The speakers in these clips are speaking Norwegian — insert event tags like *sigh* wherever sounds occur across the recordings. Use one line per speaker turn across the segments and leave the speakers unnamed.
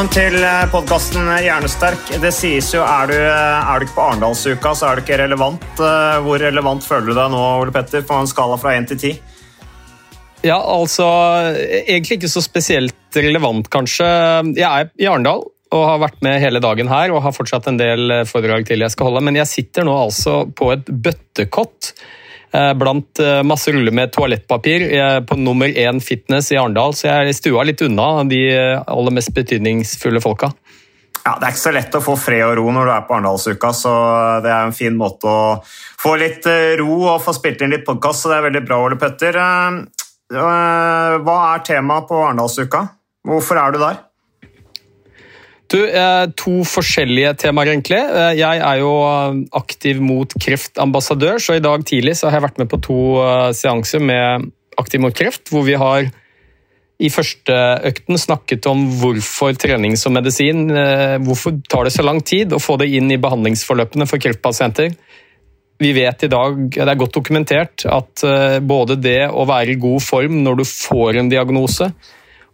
Velkommen til podkasten Hjernesterk. Det sies jo, er du, er du ikke på Arendalsuka, så er du ikke relevant. Eh, Hvor relevant føler du deg nå, Ole Petter, på en skala fra 1 til 10?
Ja, altså Egentlig ikke så spesielt relevant, kanskje. Jeg er i Arendal og har vært med hele dagen her og har fortsatt en del foredrag til jeg skal holde, men jeg sitter nå altså på et bøttekott eh, blant eh, masse ruller med toalettpapir eh, på nummer én fitness i Arendal, så jeg er stua litt unna de eh, aller mest betydningsfulle folka.
Ja, Det er ikke så lett å få fred og ro når du er på Arendalsuka, så det er en fin måte å få litt eh, ro og få spilt inn litt podkast, så det er veldig bra, Ole Petter. Eh, eh, Hva er temaet på Arendalsuka? Hvorfor er du der?
Du, eh, To forskjellige temaer, egentlig. Eh, Jeg er jo eh, aktiv mot kreftambassadør, så i dag tidlig så har jeg vært med på to seanser med Aktiv mot kreft, hvor vi har i første økten snakket om hvorfor trening som medisin Hvorfor tar det så lang tid å få det inn i behandlingsforløpene for kreftpasienter? Vi vet i dag, Det er godt dokumentert at både det å være i god form når du får en diagnose,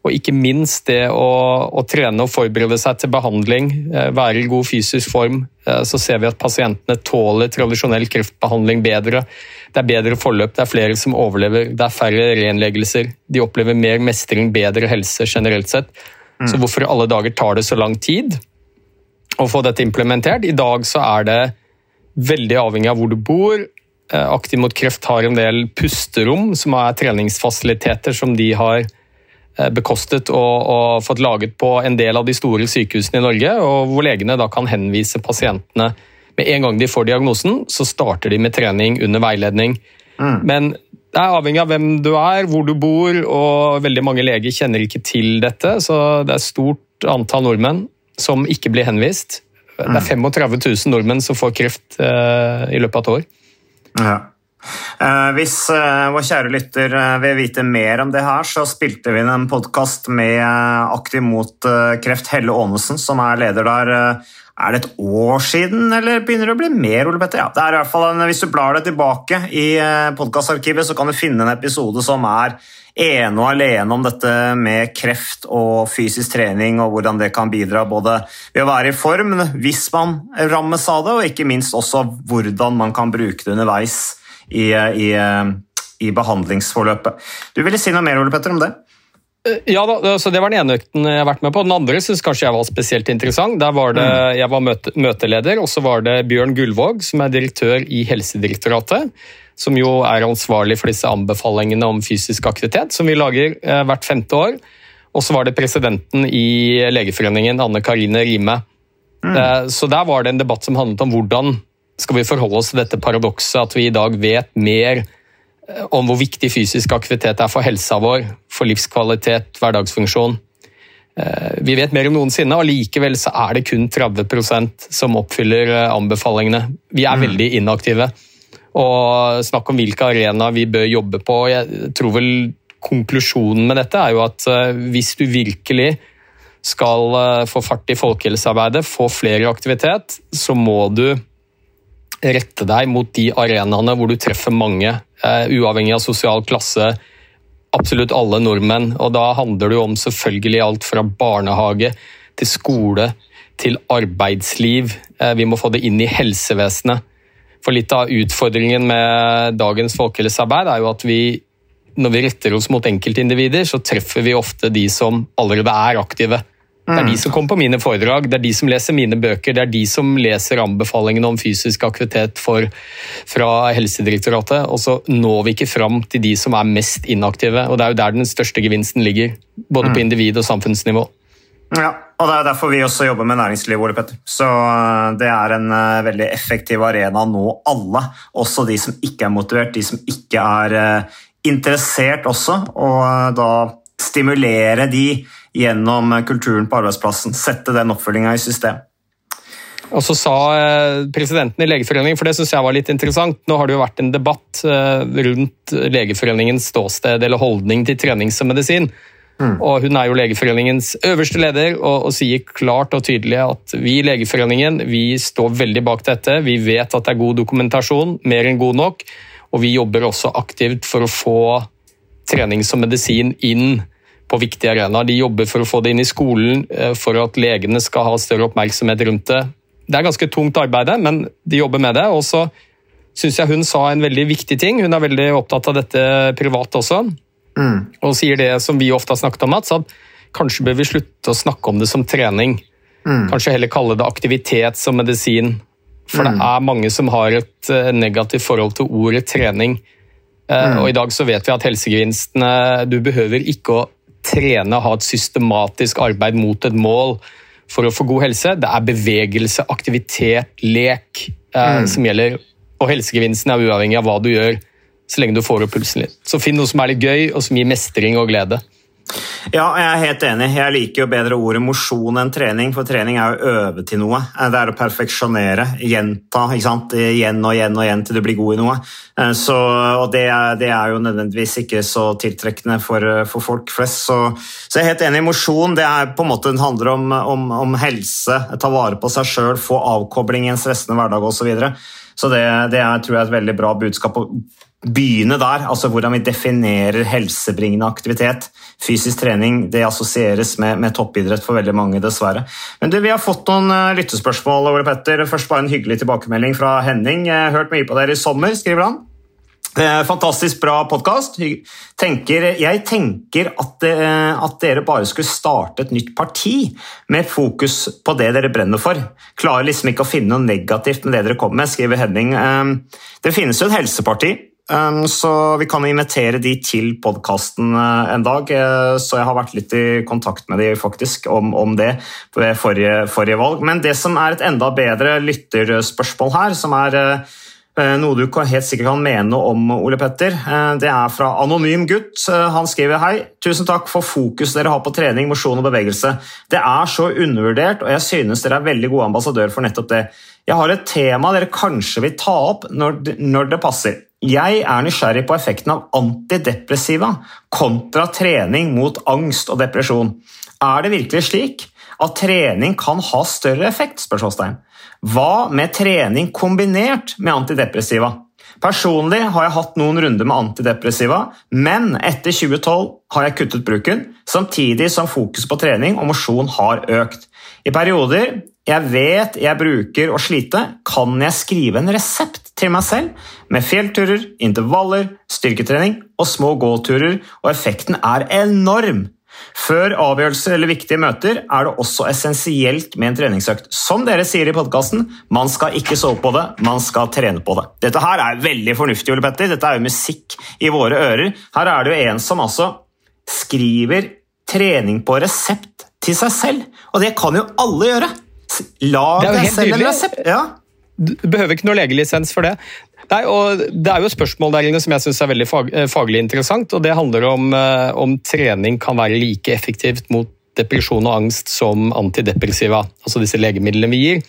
og ikke minst det å, å trene og forberede seg til behandling, eh, være i god fysisk form, eh, så ser vi at pasientene tåler tradisjonell kreftbehandling bedre. Det er bedre forløp, det er flere som overlever, det er færre renleggelser. De opplever mer mestring, bedre helse generelt sett. Så hvorfor i alle dager tar det så lang tid å få dette implementert? I dag så er det veldig avhengig av hvor du bor. Eh, Aktiv mot kreft har en del pusterom, som er treningsfasiliteter som de har bekostet og, og fått laget på en del av de store sykehusene i Norge, og hvor legene da kan henvise pasientene med en gang de får diagnosen, så starter de med trening under veiledning. Men det er avhengig av hvem du er, hvor du bor, og veldig mange leger kjenner ikke til dette, så det er stort antall nordmenn som ikke blir henvist. Det er 35 000 nordmenn som får kreft eh, i løpet av et år.
Ja. Eh, hvis eh, vår kjære lytter eh, vil vite mer om det her, så spilte vi inn en podkast med Aktiv mot kreft Helle Aanesen, som er leder der. Er det et år siden, eller begynner det å bli mer? Ole Petter? Ja, det er i hvert fall en, Hvis du blar deg tilbake i podkastarkivet, så kan du finne en episode som er ene og alene om dette med kreft og fysisk trening, og hvordan det kan bidra både ved å være i form hvis man rammes av det, og ikke minst også hvordan man kan bruke det underveis i, i, i behandlingsforløpet. Du ville si noe mer Ole Petter, om det?
Ja, da, så Det var den ene økten jeg har vært med på. Den andre synes kanskje jeg var spesielt interessant. Der var det, Jeg var møte, møteleder, og så var det Bjørn Gullvåg, som er direktør i Helsedirektoratet. Som jo er ansvarlig for disse anbefalingene om fysisk aktivitet, som vi lager eh, hvert femte år. Og så var det presidenten i Legeforeningen, Anne Karine Rime. Eh, så der var det en debatt som handlet om hvordan skal vi forholde oss til dette paradokset at vi i dag vet mer eh, om hvor viktig fysisk aktivitet er for helsa vår, for livskvalitet, hverdagsfunksjon. Eh, Vi vet mer enn noensinne, og likevel så er det kun 30% som oppfyller eh, anbefalingene. Vi er veldig inaktive. Og snakk om hvilke arenaer vi bør jobbe på. Jeg tror vel konklusjonen med dette er jo at hvis du virkelig skal få fart i folkehelsearbeidet, få flere i aktivitet, så må du rette deg mot de arenaene hvor du treffer mange, eh, uavhengig av sosial klasse. Absolutt alle nordmenn. Og da handler det jo om selvfølgelig alt fra barnehage til skole til arbeidsliv. Eh, vi må få det inn i helsevesenet. For litt av utfordringen med dagens folkehelsearbeid er jo at vi når vi retter oss mot enkeltindivider, så treffer vi ofte de som allerede er aktive. Det er de som kommer på mine foredrag, det er de som leser mine bøker, det er de som leser anbefalingene om fysisk aktivitet for, fra Helsedirektoratet. Og så når vi ikke fram til de som er mest inaktive. og Det er jo der den største gevinsten ligger. Både på individ- og samfunnsnivå.
Ja, og Det er derfor vi også jobber med næringsliv. Ole Petter. Så uh, Det er en uh, veldig effektiv arena å nå alle, også de som ikke er motivert, de som ikke er uh, interessert også, og da stimulere de gjennom kulturen på arbeidsplassen. Sette den oppfølginga i system.
Og så sa presidenten i Legeforeningen, for det syns jeg var litt interessant Nå har det jo vært en debatt rundt Legeforeningens ståsted eller holdning til trenings og medisin. Mm. Og hun er jo Legeforeningens øverste leder og, og, sier klart og tydelig at vi i Legeforeningen vi står veldig bak dette. Vi vet at det er god dokumentasjon, mer enn god nok. Og vi jobber også aktivt for å få trening som medisin inn på viktige arenaer. De jobber for å få det inn i skolen, eh, for at legene skal ha større oppmerksomhet rundt det. Det er ganske tungt arbeid, men de jobber med det. Og så syns jeg hun sa en veldig viktig ting. Hun er veldig opptatt av dette privat også. Mm. Og sier det som vi ofte har snakket om, Mats, at kanskje bør vi slutte å snakke om det som trening. Mm. Kanskje heller kalle det aktivitet som medisin. For mm. det er mange som har et uh, negativt forhold til ordet trening. Uh, og i dag så vet vi at helsegevinstene Du behøver ikke å trene, ha et systematisk arbeid mot et mål for å få god helse. Det er bevegelse, aktivitet, lek uh, som gjelder. Og helsegevinsten er uavhengig av hva du gjør så lenge du får opp pulsen litt. Så finn noe som er litt gøy, og som gir mestring og glede.
Ja, jeg er helt enig. Jeg liker jo bedre ordet mosjon enn trening, for trening er å øve til noe. Det er å perfeksjonere, gjenta igjen og igjen og igjen til du blir god i noe. Eh, så, og det er, det er, jo nødvendigvis ikke så tiltrekkende for, for folk flest. Så, så, jeg er helt enig. Mosjon det er på en måte, det handler om, om, om helse, ta vare på seg sjøl, få avkobling i en stressende hverdag osv. Så, videre. så det, det er, tror jeg er et veldig bra budskap begynne der, altså hvordan vi definerer helsebringende aktivitet. Fysisk trening det assosieres med, med toppidrett for veldig mange, dessverre. Men du, Vi har fått noen uh, lyttespørsmål. Ole Petter. Først bare en hyggelig tilbakemelding fra Henning. Hørt mye på dere i sommer, skriver han. Fantastisk bra podkast. Jeg tenker at, at, dere bare skulle starte et nytt parti med fokus på det dere brenner for. Klarer liksom ikke å finne noe negativt med det dere kommer med, skriver Henning. Det finnes jo et helseparti så vi kan invitere de til podkasten uh, en dag. Uh, så jeg har vært litt i kontakt med de faktisk om, om det ved forrige, forrige, valg. Men det som er et enda bedre lytterspørsmål her, som er uh, noe du helt sikkert kan mene om, Ole Petter. Det er fra Anonym gutt. Han skriver hei. Tusen takk for fokus dere har på trening, mosjon og bevegelse. Det er så undervurdert, og jeg synes dere er veldig gode ambassadør for nettopp det. Jeg har et tema dere kanskje vil ta opp når når det passer. Jeg er nysgjerrig på effekten av antidepressiva kontra trening mot angst og depresjon. Er det virkelig slik at trening kan ha større effekt? Hva med trening kombinert med antidepressiva? Personlig har jeg hatt noen runder med antidepressiva, men etter 2012 har jeg kuttet bruken, samtidig som fokus på trening og mosjon har økt. I perioder jeg vet jeg bruker å slite, kan jeg skrive en resept til meg selv med fjellturer, intervaller, styrketrening og små gåturer, og effekten er enorm. Før avgjørelser eller viktige møter er det også essensielt med en treningsøkt. Som dere sier i podkasten, man skal ikke sove på det, man skal trene på det. Dette her er veldig fornuftig, Ole Petter. Dette er jo musikk i våre ører. Her er det jo en som altså skriver trening på resept til seg selv, og det kan jo alle gjøre. Lag deg selv en resept. Ja.
Du behøver ikke noe legelisens for det. Nei, og Det er jo spørsmål der inne som jeg synes er veldig fag, eh, faglig interessant. og Det handler om eh, om trening kan være like effektivt mot depresjon og angst som antidepressiva, altså disse legemidlene vi gir.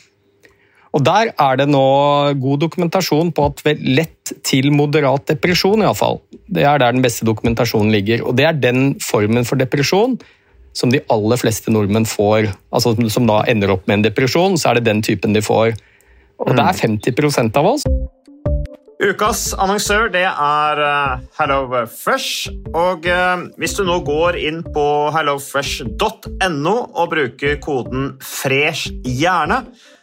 Og Der er det nå god dokumentasjon på at ved lett til moderat depresjon, i fall, det er der den beste dokumentasjonen ligger. Og Det er den formen for depresjon som de aller fleste nordmenn får, altså som da ender opp med en depresjon, så er det den typen de får. Og det er 50 av oss
Ukas annonsør det er uh, HelloFresh. Og uh, hvis du nå går inn på hellofresh.no og bruker koden 'fresh hjerne',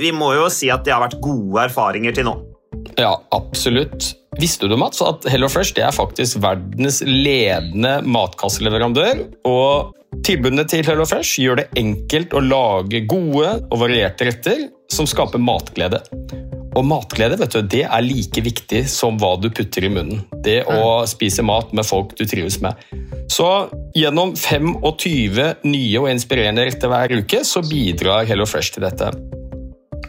vi må jo si at det har vært gode erfaringer til nå.
Ja, absolutt. Visste du Mats, at HelloFresh det er faktisk verdens ledende matkasseleverandør? og Tilbudene til HelloFresh gjør det enkelt å lage gode og varierte retter som skaper matglede. Og matglede vet du, det er like viktig som hva du putter i munnen. Det å spise mat med folk du trives med. Så gjennom 25 nye og inspirerende retter hver uke så bidrar HelloFresh til dette.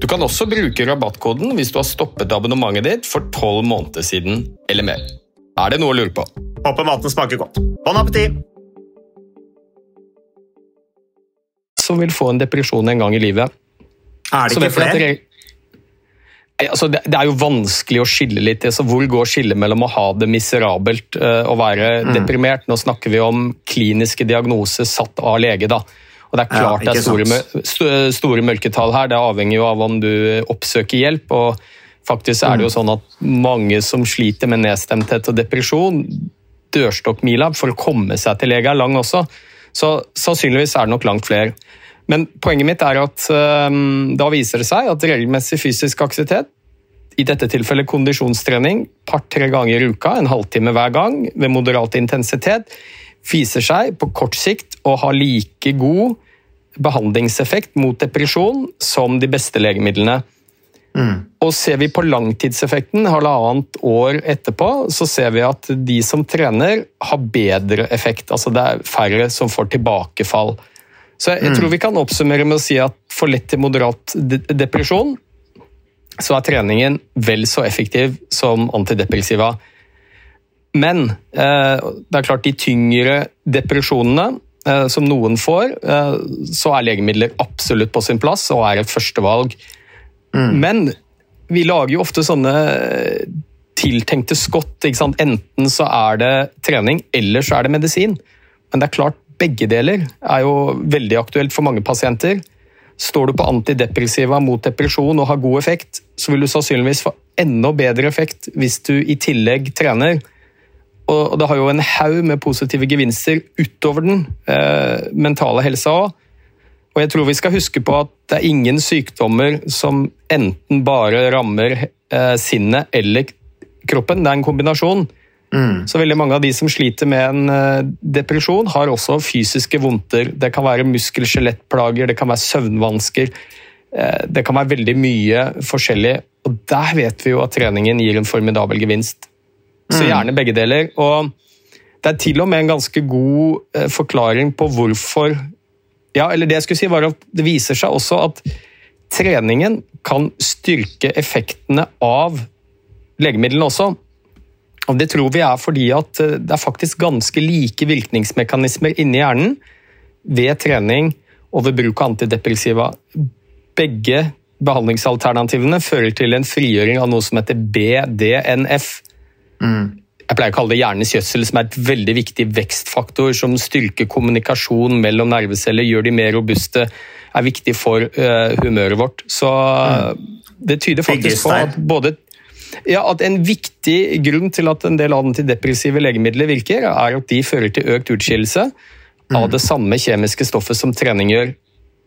Du kan også bruke rabattkoden hvis du har stoppet abonnementet ditt for tolv måneder siden eller mer. Er det noe å lure på?
Håper maten smaker godt. Bon appétit!
Som vil få en depresjon en gang i livet.
Er det ikke flere?
Altså, det, er jo vanskelig å skille litt. Altså, hvor går skillet mellom å ha det miserabelt uh, og være mm. deprimert? Nå snakker vi om kliniske diagnoser satt av lege. da. Og Det er klart ja, det er store, store, mørketall her. Det avhenger jo av om du oppsøker hjelp. og Faktisk er det jo mm. sånn at mange som sliter med nedstemthet og depresjon, dørstokkmila for å komme seg til lege er lang også. Så sannsynligvis er det nok langt flere. Men poenget mitt er at um, da viser det seg at regelmessig fysisk aktivitet, i dette tilfellet kondisjonstrening, par-tre ganger i uka, en halvtime hver gang, ved moderat intensitet, viser seg på kort sikt å ha like god behandlingseffekt mot depresjon som de beste legemidlene. Mm. Og Ser vi på langtidseffekten halvannet år etterpå, så ser vi at de som trener, har bedre effekt. Altså det er færre som får tilbakefall. Så jeg, jeg tror mm. vi kan oppsummere med å si at for lett til moderat de depresjon, så er treningen vel så effektiv som antidepressiva. Men eh, det er klart de tyngre depresjonene eh, som noen får, eh, så er legemidler absolutt på sin plass og er et førstevalg. Mm. Men vi lager jo ofte sånne tiltenkte skott. Enten så er det trening, eller så er det medisin. Men det er klart, begge deler er jo veldig aktuelt for mange pasienter. Står du på antidepressiva mot depresjon og har god effekt, så vil du sannsynligvis få enda bedre effekt hvis du i tillegg trener. Og det har jo en haug med positive gevinster utover den eh, mentale helsa òg. Og jeg tror vi skal huske på at det er ingen sykdommer som enten bare rammer eh, sinnet eller kroppen. Det er en kombinasjon. Mm. Så veldig mange av de som sliter med en eh, depresjon, har også fysiske vondter. Det kan være muskel-skjelettplager, det kan være søvnvansker. Eh, det kan være veldig mye forskjellig. Og der vet vi jo at treningen gir en formidabel gevinst. Så mm. gjerne begge deler. Og det er til og med en ganske god eh, forklaring på hvorfor Ja, eller det jeg skulle si, var at det viser seg også at treningen kan styrke effektene av legemidlene også. Og Det tror vi er fordi at eh, det er faktisk ganske like virkningsmekanismer inni hjernen ved trening og ved bruk av antidepressiva. Begge behandlingsalternativene fører til en frigjøring av noe som heter BDNF, Mm. Jeg pleier å kalle det hjernens gjødsel, som er et veldig viktig vekstfaktor som styrker kommunikasjon mellom nerveceller, gjør de mer robuste, er viktig for uh, humøret vårt. Så mm. det tyder faktisk på at både ja, at En viktig grunn til at en del antidepressive legemidler virker, er at de fører til økt utskillelse mm. av det samme kjemiske stoffet som trening gjør.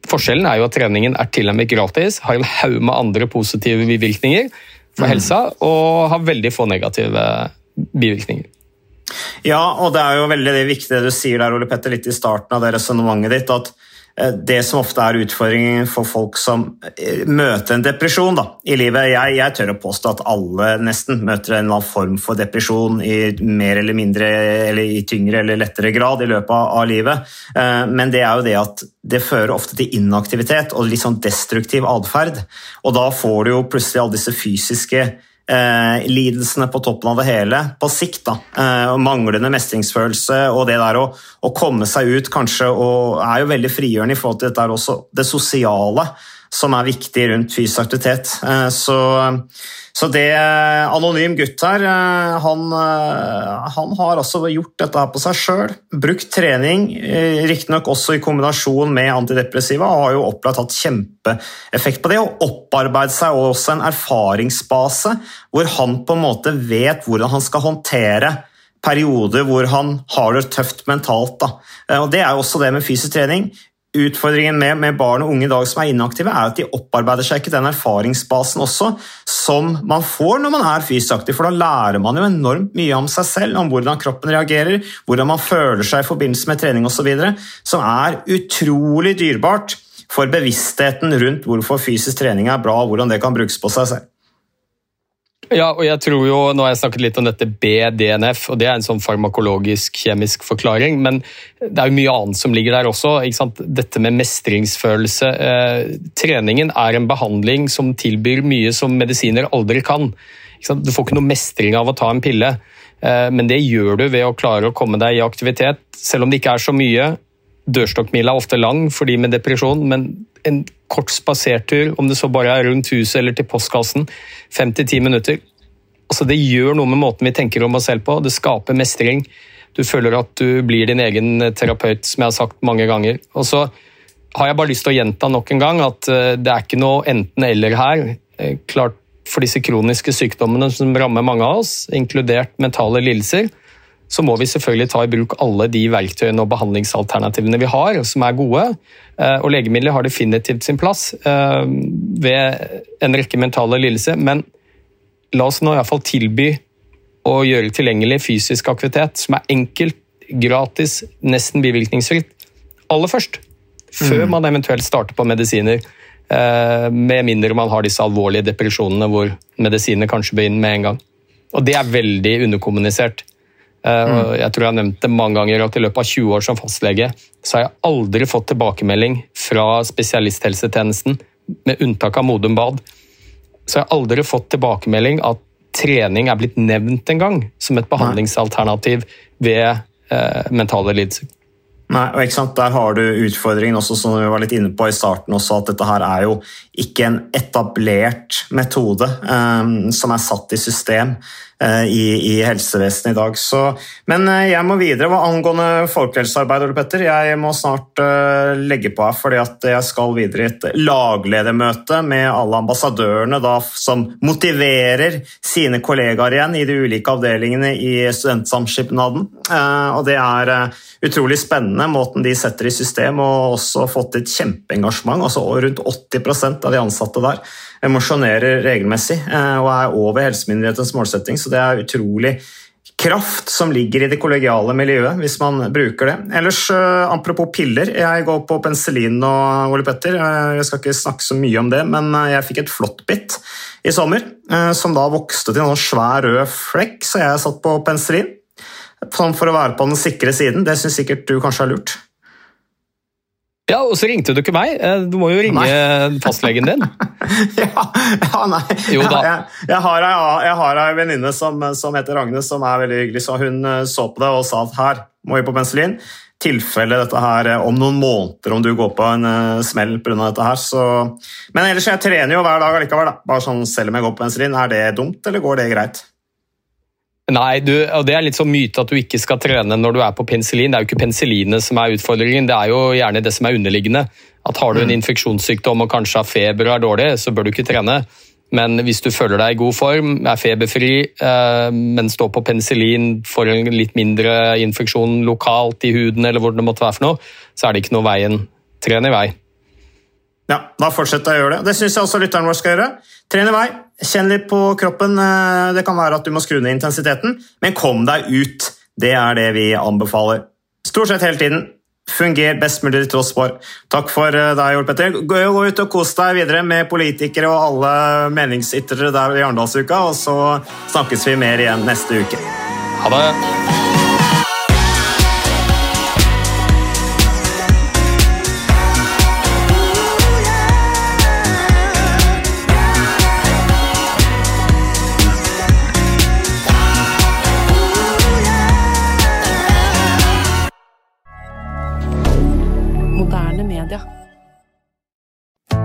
Forskjellen er jo at treningen er til og med gratis, har en haug med andre positive bivirkninger for helsa, og har veldig få negative bivirkninger.
Ja, og det er jo veldig viktig det du sier der, Ole Petter, litt i starten av det resonnementet ditt. at det som ofte er utfordringen for folk som eh, møter en depresjon da, i livet jeg, jeg, tør å påstå at alle nesten møter en eller annen form for depresjon i mer eller mindre, eller i tyngre eller lettere grad i løpet av, livet. Eh, men det er jo det at det fører ofte til inaktivitet og litt sånn destruktiv atferd. Og da får du jo plutselig alle disse fysiske eh, lidelsene på toppen av det hele på sikt. da, eh, Manglende mestringsfølelse og det der å, å, komme seg ut kanskje og er jo veldig frigjørende i forhold til dette også det sosiale som er viktig rundt fysisk aktivitet. Eh, så så det Anonym gutt her, eh, han, eh, han har altså gjort dette her på seg sjøl. Brukt trening, eh, riktignok også i kombinasjon med antidepressiva, og har jo opplagt hatt kjempeeffekt på det. Og opparbeidet seg også en erfaringsbase hvor han på en måte vet hvordan han skal håndtere perioder hvor han har det tøft mentalt. Da. Og Det er jo også det med fysisk trening. Utfordringen med, med, barn og unge i dag som er inaktive, er at de opparbeider seg ikke den erfaringsbasen også som man får når man er fysisk aktiv. For da lærer man jo enormt mye om seg selv, om hvordan kroppen reagerer, hvordan man føler seg i forbindelse med trening osv., som er utrolig dyrebart for bevisstheten rundt hvorfor fysisk trening er bra, og hvordan det kan brukes på seg selv. *laughs*
Ja, og jeg tror jo, Nå har jeg snakket litt om dette BDNF, og det er en sånn farmakologisk-kjemisk forklaring, men det er jo mye annet som ligger der også. Dette med mestringsfølelse. Eh, treningen er en behandling som tilbyr mye som medisiner aldri kan. Du får ikke noe mestring av å ta en pille, eh, men det gjør du ved å klare å komme deg i aktivitet, selv om det ikke er så mye. Dørstokkmila er ofte lang for de med depresjon, men en kort spasertur, om det så bare er rundt huset eller til postkassen, fem til ti minutter. Altså, det gjør noe med måten vi tenker om oss selv på. Det skaper mestring. Du føler at du blir din egen terapeut, som jeg har sagt mange ganger. Og så har jeg bare lyst til å gjenta nok en gang at eh, det er ikke noe enten-eller her. Eh, klart For disse kroniske sykdommene som rammer mange av oss, inkludert mentale lidelser, så må vi selvfølgelig ta i bruk alle de verktøyene og behandlingsalternativene vi har, som er gode. Eh, og legemidler har definitivt sin plass eh, ved en rekke mentale lidelser, men la oss nå iallfall tilby å gjøre tilgjengelig fysisk aktivitet som er enkelt, gratis, nesten bivirkningsfritt, aller først. Før mm. man eventuelt starter på medisiner. Eh, med mindre man har disse alvorlige depresjonene hvor medisiner kanskje bør inn med en gang. Og det er veldig underkommunisert. Eh, mm. Jeg tror jeg har nevnt det mange ganger at i løpet av 20 år som fastlege så har jeg aldri fått tilbakemelding fra spesialisthelsetjenesten, med unntak av Modum Bad, så har jeg aldri fått tilbakemelding at trening er blitt nevnt en gang som et behandlingsalternativ ved eh, mentale lidelser.
Nei, og ikke sant? Der har du utfordringen også, som vi var litt inne på i starten, også, at dette her er jo ikke en etablert metode um, som er satt i system. Eh, i, i helsevesenet i dag. Så, men eh, jeg må videre. Hva angående folkehelsearbeid, Ole Petter, jeg må snart uh, legge på her, fordi at jeg skal videre i et lagledermøte med alle ambassadørene da, som motiverer sine kollegaer igjen i de ulike avdelingene i studentsamskipnaden. Uh, og det er uh, utrolig spennende måten de setter i system, og også fått et kjempeengasjement. altså Rundt 80% av de ansatte der emosjonerer regelmessig eh, og er over helsemyndighetens målsetting, så det er utrolig kraft som ligger i det kollegiale miljøet, hvis man bruker det. Ellers, eh, apropos piller, jeg går på penicillin nå, Ole Petter. Eh, jeg skal ikke snakke så mye om det, men jeg fikk et flåttbitt i sommer, som da vokste til en sånn svær rød flekk, så jeg satt på penicillin. Sånn for å være på den sikre siden. Det syns sikkert du kanskje er lurt.
Ja, og så ringte du ikke meg. Eh, du må jo ringe nei. *laughs* fastlegen din. *laughs*
ja, ja, nei. Jo da. Jeg, jeg, har ei, jeg har ei venninne som, som, heter Agnes, som er veldig hyggelig. så Hun eh, så på det og sa at her må vi på penicillin. Tilfelle dette her eh, om noen måneder, om du går på en uh, smell pga. dette her. Så... Men ellers, jeg trener jo hver dag allikevel. Da. Bare sånn, selv om jeg går på penicillin. Er det dumt, eller går det greit?
Nei, du, og det er litt sånn myte at du ikke skal trene når du er på penicillin. Det er jo ikke penicillinet som er utfordringen, det er jo gjerne det som er underliggende. At Har du en mm. infeksjonssykdom og kanskje har feber og er dårlig, så bør du ikke trene. Men hvis du føler deg i god form, er feberfri, eh, men står på penicillin, får en litt mindre infeksjon lokalt i huden, eller hvor det måtte være for noe, så er det ikke noe veien. Tren i vei.
Ja, da fortsetter jeg å gjøre det. Det syns jeg også lytteren vår skal gjøre. Tren i vei, kjenn litt på kroppen. Eh, det kan være at du må skru ned intensiteten, men kom deg ut. Det er det vi anbefaler. Stort sett hele tiden. Funger best mulig til tross for. Takk for eh, deg, Ole Petter. Gå ut og kos deg videre med politikere og alle meningsytrere der i Arendalsuka, og så snakkes vi mer igjen neste uke.
Ha det!